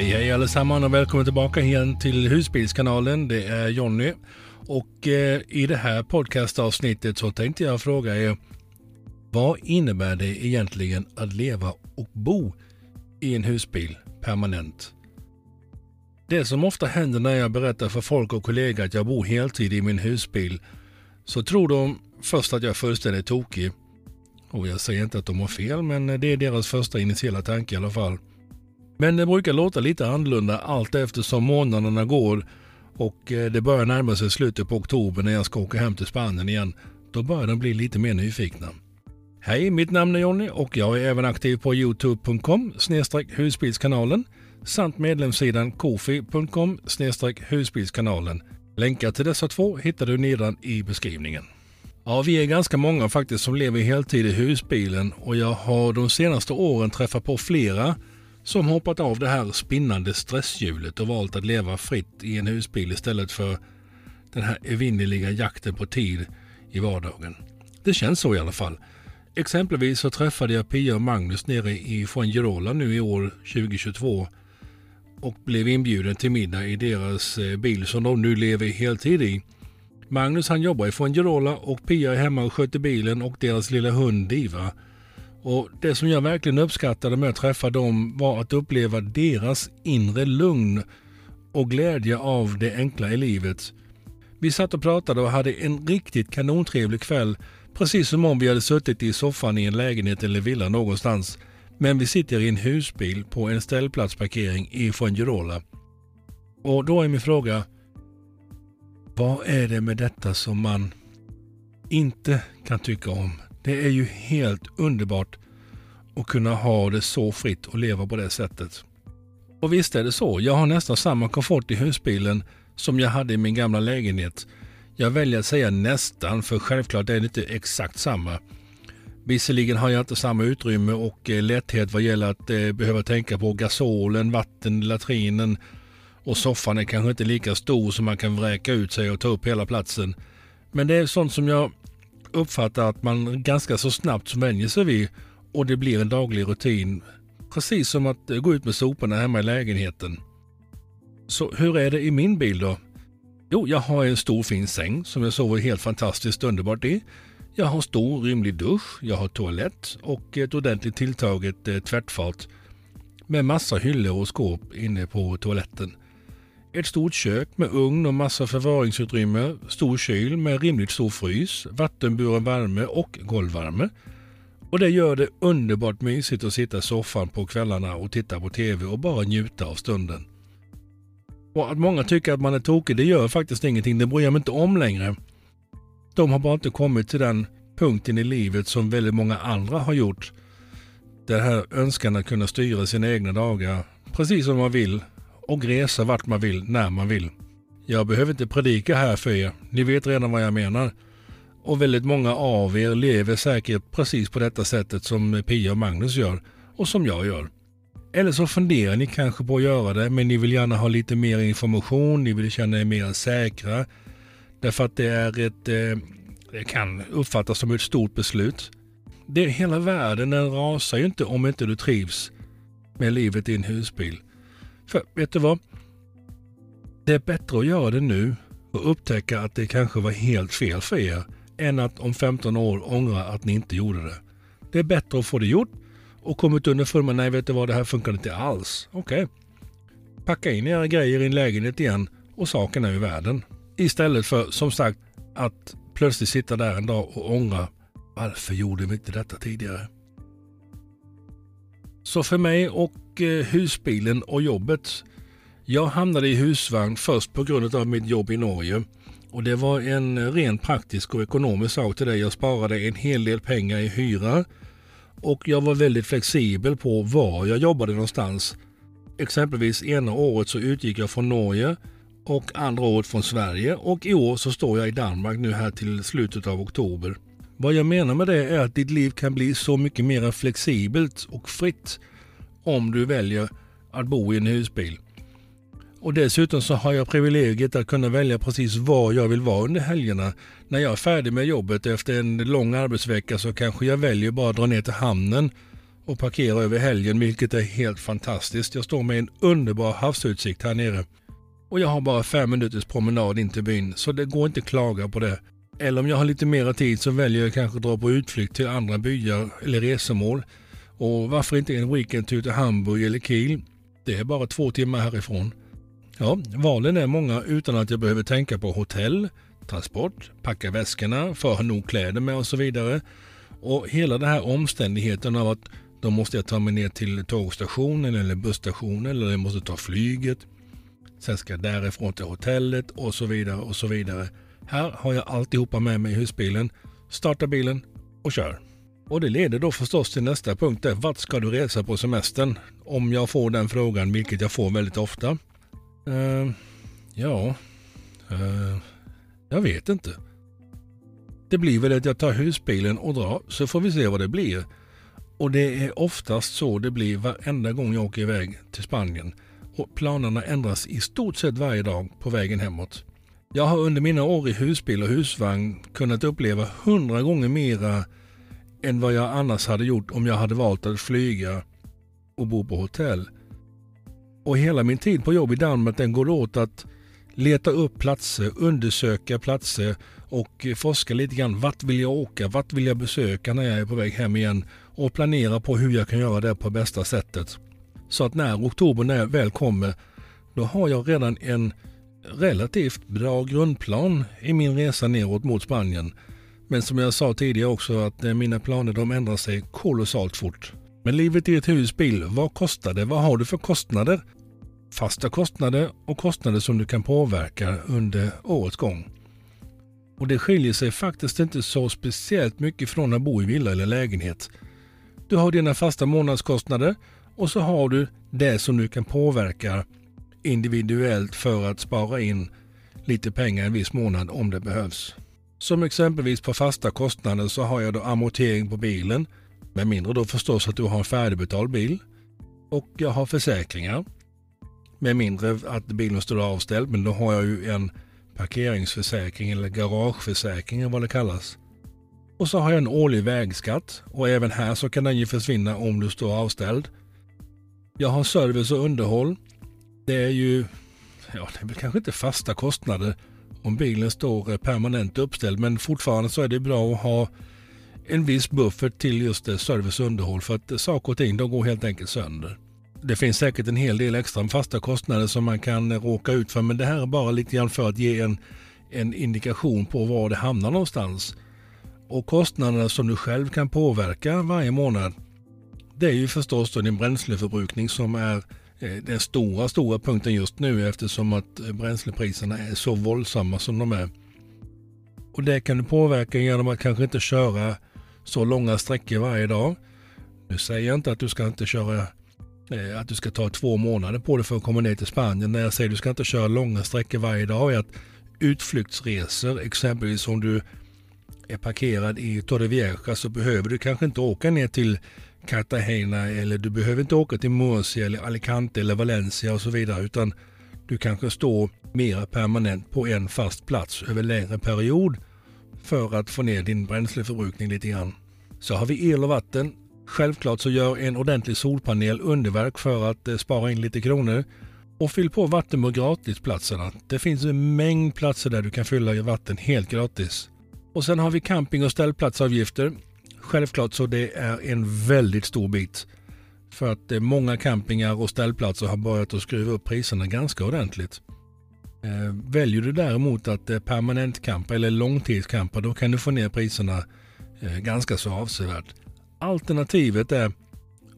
Hej hej allesammans och välkommen tillbaka igen till Husbilskanalen. Det är Jonny. Och eh, i det här podcastavsnittet så tänkte jag fråga er vad innebär det egentligen att leva och bo i en husbil permanent? Det som ofta händer när jag berättar för folk och kollegor att jag bor heltid i min husbil så tror de först att jag är fullständigt tokig. Och jag säger inte att de har fel, men det är deras första initiala tanke i alla fall. Men det brukar låta lite annorlunda allt eftersom månaderna går och eh, det börjar närma sig slutet på oktober när jag ska åka hem till Spanien igen. Då börjar de bli lite mer nyfikna. Hej, mitt namn är Jonny och jag är även aktiv på youtube.com husbilskanalen samt medlemssidan kofi.com husbilskanalen. Länkar till dessa två hittar du nedan i beskrivningen. Ja, vi är ganska många faktiskt som lever heltid i husbilen och jag har de senaste åren träffat på flera som hoppat av det här spinnande stresshjulet och valt att leva fritt i en husbil istället för den här evinnerliga jakten på tid i vardagen. Det känns så i alla fall. Exempelvis så träffade jag Pia och Magnus nere i Fuengirola nu i år 2022 och blev inbjuden till middag i deras eh, bil som de nu lever heltid i. Magnus han jobbar i Fuengirola och Pia är hemma och sköter bilen och deras lilla hund Diva. Och Det som jag verkligen uppskattade med att träffa dem var att uppleva deras inre lugn och glädje av det enkla i livet. Vi satt och pratade och hade en riktigt kanontrevlig kväll precis som om vi hade suttit i soffan i en lägenhet eller villa någonstans. Men vi sitter i en husbil på en ställplatsparkering i Fuengirola. Och då är min fråga, vad är det med detta som man inte kan tycka om? Det är ju helt underbart och kunna ha det så fritt och leva på det sättet. Och visst är det så, jag har nästan samma komfort i husbilen som jag hade i min gamla lägenhet. Jag väljer att säga nästan, för självklart är det inte exakt samma. Visserligen har jag inte samma utrymme och eh, lätthet vad gäller att eh, behöva tänka på gasolen, vatten, latrinen och soffan är kanske inte lika stor som man kan vräka ut sig och ta upp hela platsen. Men det är sånt som jag uppfattar att man ganska så snabbt vänjer sig vid och det blir en daglig rutin. Precis som att eh, gå ut med soporna hemma i lägenheten. Så hur är det i min bil då? Jo, jag har en stor fin säng som jag sover helt fantastiskt underbart i. Jag har stor rymlig dusch, jag har toalett och ett ordentligt tilltaget eh, tvättfat med massa hyllor och skåp inne på toaletten. Ett stort kök med ugn och massa förvaringsutrymme, stor kyl med rimligt stor frys, vattenburen värme och golvvärme. Och det gör det underbart mysigt att sitta i soffan på kvällarna och titta på TV och bara njuta av stunden. Och att många tycker att man är tokig, det gör faktiskt ingenting. Det bryr jag mig inte om längre. De har bara inte kommit till den punkten i livet som väldigt många andra har gjort. Den här önskan att kunna styra sina egna dagar precis som man vill och resa vart man vill när man vill. Jag behöver inte predika här för er. Ni vet redan vad jag menar. Och väldigt många av er lever säkert precis på detta sättet som Pia och Magnus gör och som jag gör. Eller så funderar ni kanske på att göra det, men ni vill gärna ha lite mer information, ni vill känna er mer säkra. Därför att det är ett, eh, det kan uppfattas som ett stort beslut. Det hela världen, den rasar ju inte om inte du trivs med livet i en husbil. För vet du vad? Det är bättre att göra det nu och upptäcka att det kanske var helt fel för er än att om 15 år ångra att ni inte gjorde det. Det är bättre att få det gjort och kommit underfund med nej vet du vad, det här funkar inte alls. Okej. Okay. Packa in era grejer i en lägenhet igen och saken är ur världen. Istället för som sagt att plötsligt sitta där en dag och ångra varför gjorde vi inte detta tidigare? Så för mig och eh, husbilen och jobbet. Jag hamnade i husvagn först på grund av mitt jobb i Norge. Och Det var en ren praktisk och ekonomisk sak till det. Jag sparade en hel del pengar i hyra och jag var väldigt flexibel på var jag jobbade någonstans. Exempelvis ena året så utgick jag från Norge och andra året från Sverige och i år så står jag i Danmark nu här till slutet av oktober. Vad jag menar med det är att ditt liv kan bli så mycket mer flexibelt och fritt om du väljer att bo i en husbil. Och dessutom så har jag privilegiet att kunna välja precis var jag vill vara under helgerna. När jag är färdig med jobbet efter en lång arbetsvecka så kanske jag väljer bara att dra ner till hamnen och parkera över helgen, vilket är helt fantastiskt. Jag står med en underbar havsutsikt här nere. Och jag har bara fem minuters promenad in till byn, så det går inte att klaga på det. Eller om jag har lite mera tid så väljer jag kanske att dra på utflykt till andra byar eller resemål. Och varför inte en weekendtur till Hamburg eller Kiel? Det är bara två timmar härifrån. Ja, valen är många utan att jag behöver tänka på hotell, transport, packa väskorna, för att ha nog kläder med och så vidare. Och hela den här omständigheten av att då måste jag ta mig ner till tågstationen eller busstationen eller jag måste ta flyget. Sen ska jag därifrån till hotellet och så vidare och så vidare. Här har jag alltihopa med mig i husbilen. Starta bilen och kör. Och det leder då förstås till nästa punkt. Där. Vart ska du resa på semestern? Om jag får den frågan, vilket jag får väldigt ofta. Uh, ja, uh, jag vet inte. Det blir väl att jag tar husbilen och drar så får vi se vad det blir. Och det är oftast så det blir varenda gång jag åker iväg till Spanien. Och planerna ändras i stort sett varje dag på vägen hemåt. Jag har under mina år i husbil och husvagn kunnat uppleva hundra gånger mera än vad jag annars hade gjort om jag hade valt att flyga och bo på hotell. Och hela min tid på jobb i Danmark den går åt att leta upp platser, undersöka platser och forska lite grann. Vart vill jag åka? Vart vill jag besöka när jag är på väg hem igen? Och planera på hur jag kan göra det på bästa sättet. Så att när oktober väl kommer, då har jag redan en relativt bra grundplan i min resa neråt mot Spanien. Men som jag sa tidigare också att eh, mina planer de ändrar sig kolossalt fort. Men livet i ett husbil, vad kostar det? Vad har du för kostnader? Fasta kostnader och kostnader som du kan påverka under årets gång. Och det skiljer sig faktiskt inte så speciellt mycket från att bo i villa eller lägenhet. Du har dina fasta månadskostnader och så har du det som du kan påverka individuellt för att spara in lite pengar en viss månad om det behövs. Som exempelvis på fasta kostnader så har jag då amortering på bilen, med mindre då förstås att du har en färdigbetald bil. Och jag har försäkringar, med mindre att bilen står avställd, men då har jag ju en parkeringsförsäkring eller garageförsäkring eller vad det kallas. Och så har jag en årlig vägskatt och även här så kan den ju försvinna om du står avställd. Jag har service och underhåll. Det är ju, ja det är väl kanske inte fasta kostnader om bilen står eh, permanent uppställd men fortfarande så är det bra att ha en viss buffert till just eh, service och underhåll för att saker och ting de går helt enkelt sönder. Det finns säkert en hel del extra fasta kostnader som man kan råka ut för men det här är bara lite grann för att ge en, en indikation på var det hamnar någonstans. Och kostnaderna som du själv kan påverka varje månad det är ju förstås då din bränsleförbrukning som är eh, den stora, stora punkten just nu eftersom att eh, bränslepriserna är så våldsamma som de är. Och det kan du påverka genom att kanske inte köra så långa sträckor varje dag. Nu säger jag inte att du ska inte köra Eh, att du ska ta två månader på dig för att komma ner till Spanien. När jag säger att du ska inte köra långa sträckor varje dag är att utflyktsresor, exempelvis om du är parkerad i Torrevieja så behöver du kanske inte åka ner till Cartagena eller du behöver inte åka till Murcia eller Alicante eller Valencia och så vidare utan du kanske står mera permanent på en fast plats över längre period för att få ner din bränsleförbrukning lite grann. Så har vi el och vatten Självklart så gör en ordentlig solpanel underverk för att eh, spara in lite kronor. Och fyll på vatten på gratisplatserna. Det finns en mängd platser där du kan fylla i vatten helt gratis. Och sen har vi camping och ställplatsavgifter. Självklart så det är en väldigt stor bit. För att eh, många campingar och ställplatser har börjat att skruva upp priserna ganska ordentligt. Eh, väljer du däremot att permanentcampa eller långtidscampa då kan du få ner priserna ganska så avsevärt. Alternativet är,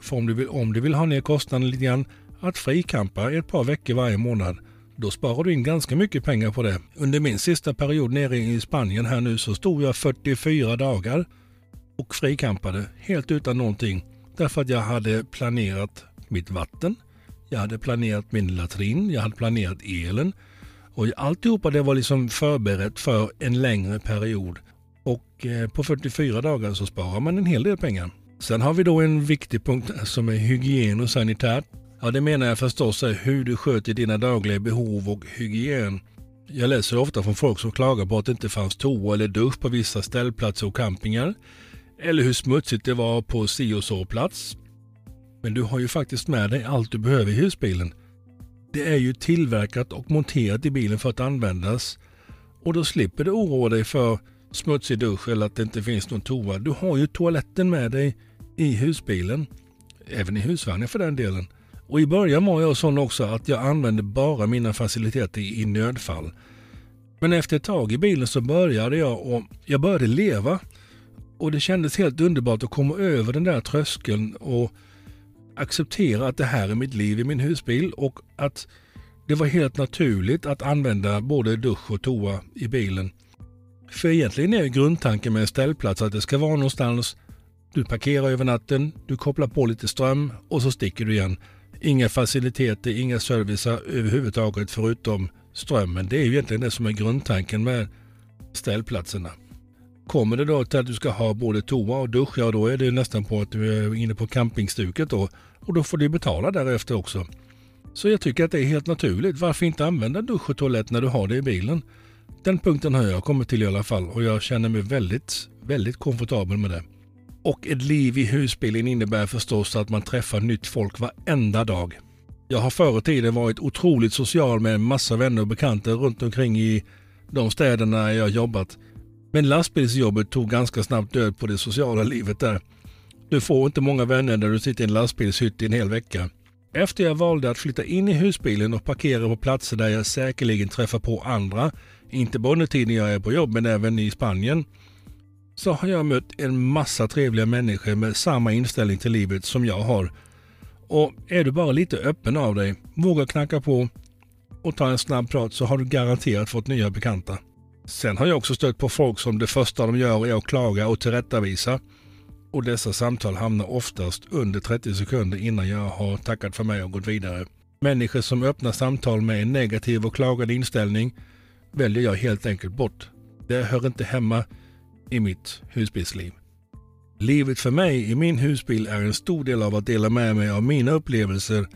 för om du, vill, om du vill ha ner kostnaden lite grann, att frikampa ett par veckor varje månad. Då sparar du in ganska mycket pengar på det. Under min sista period nere i Spanien här nu så stod jag 44 dagar och frikampade helt utan någonting. Därför att jag hade planerat mitt vatten, jag hade planerat min latrin, jag hade planerat elen och alltihopa det var liksom förberett för en längre period. Och eh, på 44 dagar så sparar man en hel del pengar. Sen har vi då en viktig punkt som är hygien och sanitärt. Ja, det menar jag förstås är hur du sköter dina dagliga behov och hygien. Jag läser ofta från folk som klagar på att det inte fanns toa eller dusch på vissa ställplatser och campingar. Eller hur smutsigt det var på si och så plats. Men du har ju faktiskt med dig allt du behöver i husbilen. Det är ju tillverkat och monterat i bilen för att användas. Och då slipper du oroa dig för smutsig dusch eller att det inte finns någon toa. Du har ju toaletten med dig i husbilen. Även i husvagnen för den delen. Och i början var jag sån också att jag använde bara mina faciliteter i nödfall. Men efter ett tag i bilen så började jag och jag började leva. Och det kändes helt underbart att komma över den där tröskeln och acceptera att det här är mitt liv i min husbil och att det var helt naturligt att använda både dusch och toa i bilen. För egentligen är grundtanken med en ställplats att det ska vara någonstans du parkerar över natten, du kopplar på lite ström och så sticker du igen. Inga faciliteter, inga servicer överhuvudtaget förutom strömmen. Det är ju egentligen det som är grundtanken med ställplatserna. Kommer det då till att du ska ha både toa och dusch, ja då är det nästan på att du är inne på campingstuket då. Och då får du betala därefter också. Så jag tycker att det är helt naturligt. Varför inte använda dusch och toalett när du har det i bilen? Den punkten har jag kommit till i alla fall och jag känner mig väldigt, väldigt komfortabel med det. Och ett liv i husbilen innebär förstås att man träffar nytt folk varenda dag. Jag har förr i tiden varit otroligt social med en massa vänner och bekanta runt omkring i de städerna jag jobbat. Men lastbilsjobbet tog ganska snabbt död på det sociala livet där. Du får inte många vänner när du sitter i en lastbilshytt i en hel vecka. Efter jag valde att flytta in i husbilen och parkera på platser där jag säkerligen träffar på andra, inte bara under tiden jag är på jobb men även i Spanien, så har jag mött en massa trevliga människor med samma inställning till livet som jag har. Och är du bara lite öppen av dig, vågar knacka på och ta en snabb prat så har du garanterat fått nya bekanta. Sen har jag också stött på folk som det första de gör är att klaga och tillrättavisa. Och dessa samtal hamnar oftast under 30 sekunder innan jag har tackat för mig och gått vidare. Människor som öppnar samtal med en negativ och klagande inställning väljer jag helt enkelt bort. Det hör inte hemma i mitt husbilsliv. Livet för mig i min husbil är en stor del av att dela med mig av mina upplevelser,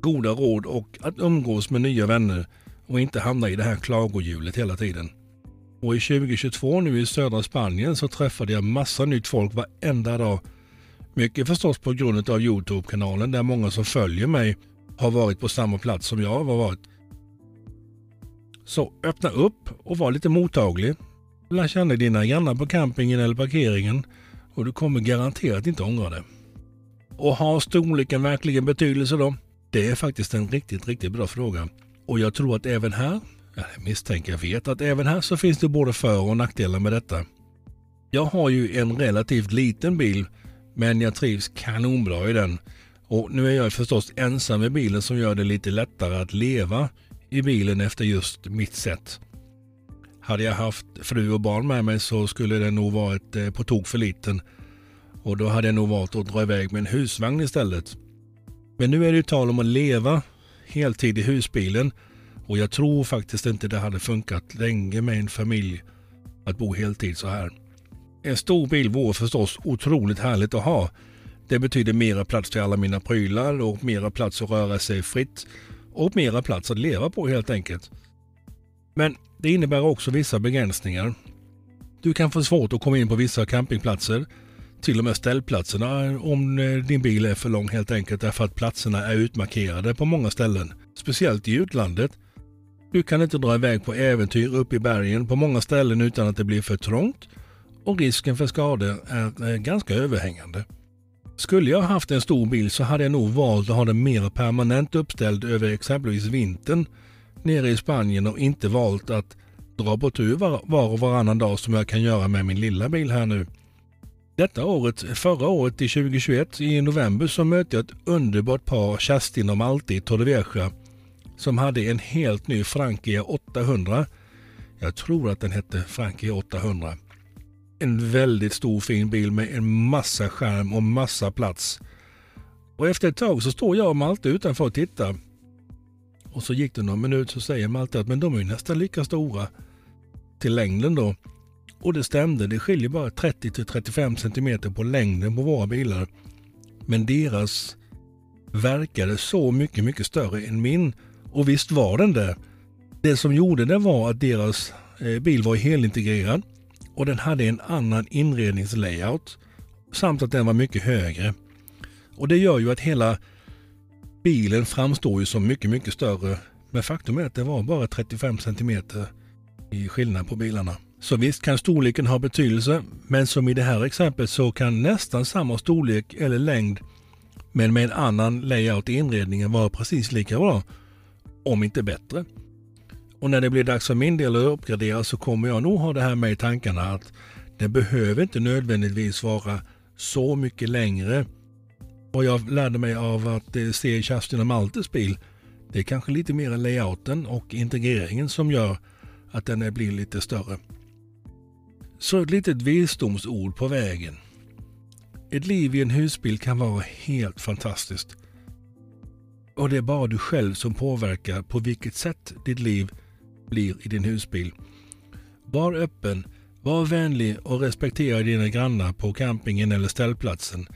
goda råd och att umgås med nya vänner och inte hamna i det här klagohjulet hela tiden. Och i 2022 nu i södra Spanien så träffade jag massa nytt folk varenda dag. Mycket förstås på grund av Youtube-kanalen där många som följer mig har varit på samma plats som jag har varit. Så öppna upp och var lite mottaglig. Lär känna dina grannar på campingen eller parkeringen och du kommer garanterat inte ångra det. Och har storleken verkligen betydelse då? Det är faktiskt en riktigt, riktigt bra fråga. Och jag tror att även här jag misstänker, jag vet att även här så finns det både för och nackdelar med detta. Jag har ju en relativt liten bil, men jag trivs kanonbra i den. Och nu är jag förstås ensam i bilen som gör det lite lättare att leva i bilen efter just mitt sätt. Hade jag haft fru och barn med mig så skulle den nog varit eh, på tok för liten. Och då hade jag nog valt att dra iväg med en husvagn istället. Men nu är det ju tal om att leva heltid i husbilen och jag tror faktiskt inte det hade funkat länge med en familj att bo heltid så här. En stor bil vore förstås otroligt härligt att ha. Det betyder mera plats till alla mina prylar och mera plats att röra sig fritt och mera plats att leva på helt enkelt. Men det innebär också vissa begränsningar. Du kan få svårt att komma in på vissa campingplatser, till och med ställplatserna om eh, din bil är för lång helt enkelt därför att platserna är utmarkerade på många ställen. Speciellt i utlandet du kan inte dra iväg på äventyr upp i bergen på många ställen utan att det blir för trångt och risken för skador är eh, ganska överhängande. Skulle jag haft en stor bil så hade jag nog valt att ha den mer permanent uppställd över exempelvis vintern nere i Spanien och inte valt att dra på tur var, var och varannan dag som jag kan göra med min lilla bil här nu. Detta året, förra året i 2021 i november så mötte jag ett underbart par, Kerstin och Malte i Torrevieja som hade en helt ny Frankia 800. Jag tror att den hette Frankia 800. En väldigt stor fin bil med en massa skärm och massa plats. Och efter ett tag så står jag och Malte utanför och tittar. Och så gick det någon minut så säger Malte att men de är nästan lika stora till längden då. Och det stämde, det skiljer bara 30-35 cm på längden på våra bilar. Men deras verkade så mycket, mycket större än min och visst var den det. Det som gjorde det var att deras eh, bil var helintegrerad och den hade en annan inredningslayout samt att den var mycket högre. Och det gör ju att hela bilen framstår ju som mycket, mycket större. Men faktum är att det var bara 35 cm i skillnad på bilarna. Så visst kan storleken ha betydelse, men som i det här exemplet så kan nästan samma storlek eller längd men med en annan layout i inredningen vara precis lika bra, om inte bättre. Och när det blir dags för min del att uppgradera så kommer jag nog ha det här med i tankarna att det behöver inte nödvändigtvis vara så mycket längre. Och jag lärde mig av att eh, se Kerstin och Maltes bil. Det är kanske lite mer layouten och integreringen som gör att den blir lite större. Så ett litet visdomsord på vägen. Ett liv i en husbil kan vara helt fantastiskt. Och det är bara du själv som påverkar på vilket sätt ditt liv blir i din husbil. Var öppen, var vänlig och respektera dina grannar på campingen eller ställplatsen.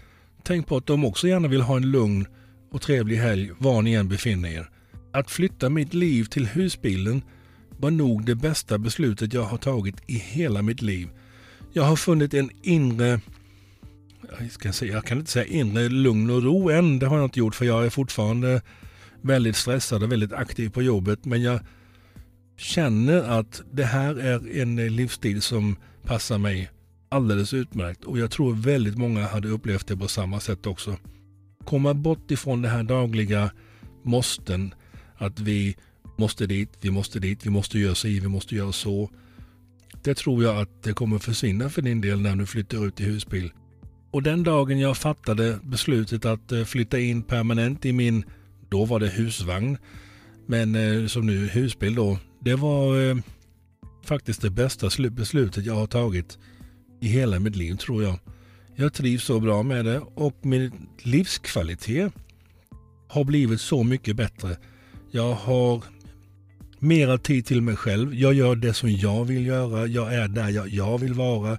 Tänk på att de också gärna vill ha en lugn och trevlig helg var ni än befinner er. Att flytta mitt liv till husbilen var nog det bästa beslutet jag har tagit i hela mitt liv. Jag har funnit en inre, jag, ska säga, jag kan inte säga inre lugn och ro än, det har jag inte gjort för jag är fortfarande väldigt stressad och väldigt aktiv på jobbet. Men jag känner att det här är en livsstil som passar mig alldeles utmärkt och jag tror väldigt många hade upplevt det på samma sätt också. Komma bort ifrån det här dagliga måsten, att vi måste dit, vi måste dit, vi måste göra si, vi måste göra så. Det tror jag att det kommer försvinna för din del när du flyttar ut i husbil. Och den dagen jag fattade beslutet att eh, flytta in permanent i min, då var det husvagn, men eh, som nu husbil då, det var eh, faktiskt det bästa beslutet jag har tagit i hela mitt liv tror jag. Jag trivs så bra med det och min livskvalitet har blivit så mycket bättre. Jag har mera tid till mig själv. Jag gör det som jag vill göra. Jag är där jag, jag vill vara.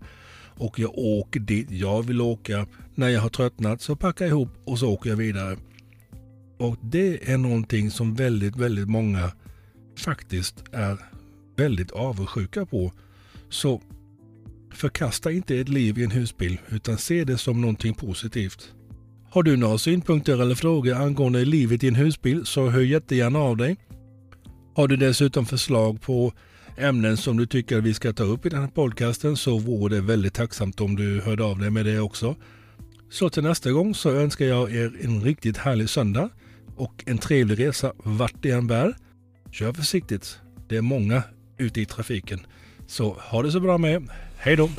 Och jag åker dit jag vill åka. När jag har tröttnat så packar jag ihop och så åker jag vidare. Och det är någonting som väldigt, väldigt många faktiskt är väldigt avundsjuka på. Så förkasta inte ett liv i en husbil utan se det som någonting positivt. Har du några synpunkter eller frågor angående livet i en husbil så hör jättegärna av dig. Har du dessutom förslag på ämnen som du tycker vi ska ta upp i den här podcasten så vore det väldigt tacksamt om du hörde av dig med det också. Så till nästa gång så önskar jag er en riktigt härlig söndag och en trevlig resa vart det än bär. Kör försiktigt. Det är många ute i trafiken. Så ha det så bra med. Hej då!